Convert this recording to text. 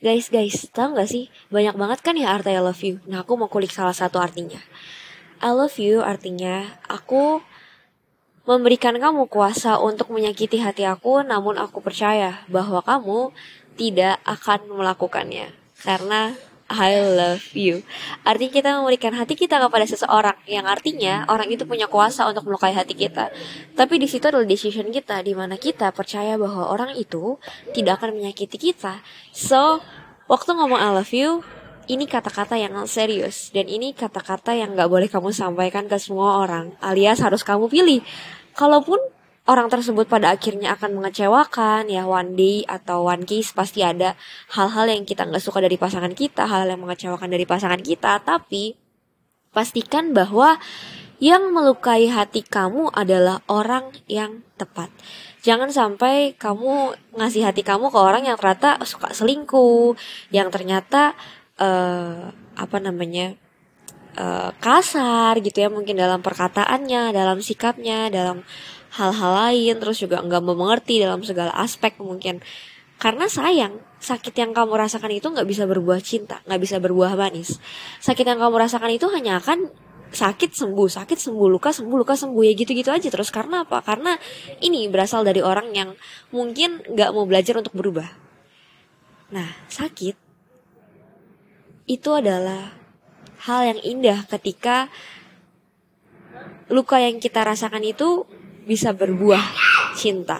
Guys, guys, tau gak sih? Banyak banget kan ya arti I love you. Nah, aku mau kulik salah satu artinya. I love you artinya aku memberikan kamu kuasa untuk menyakiti hati aku, namun aku percaya bahwa kamu tidak akan melakukannya. Karena I love you. Artinya kita memberikan hati kita kepada seseorang yang artinya orang itu punya kuasa untuk melukai hati kita. Tapi di situ adalah decision kita di mana kita percaya bahwa orang itu tidak akan menyakiti kita. So, waktu ngomong I love you, ini kata-kata yang serius dan ini kata-kata yang gak boleh kamu sampaikan ke semua orang alias harus kamu pilih. Kalaupun orang tersebut pada akhirnya akan mengecewakan ya one day atau one case pasti ada hal-hal yang kita nggak suka dari pasangan kita hal, hal yang mengecewakan dari pasangan kita. Tapi pastikan bahwa yang melukai hati kamu adalah orang yang tepat. Jangan sampai kamu ngasih hati kamu ke orang yang ternyata suka selingkuh yang ternyata uh, apa namanya uh, kasar gitu ya mungkin dalam perkataannya dalam sikapnya dalam hal-hal lain terus juga nggak mau mengerti dalam segala aspek mungkin. Karena sayang sakit yang kamu rasakan itu nggak bisa berbuah cinta nggak bisa berbuah manis. Sakit yang kamu rasakan itu hanya akan sakit sembuh sakit sembuh luka sembuh luka sembuh ya gitu gitu aja terus. Karena apa? Karena ini berasal dari orang yang mungkin nggak mau belajar untuk berubah. Nah sakit itu adalah hal yang indah ketika luka yang kita rasakan itu bisa berbuah cinta.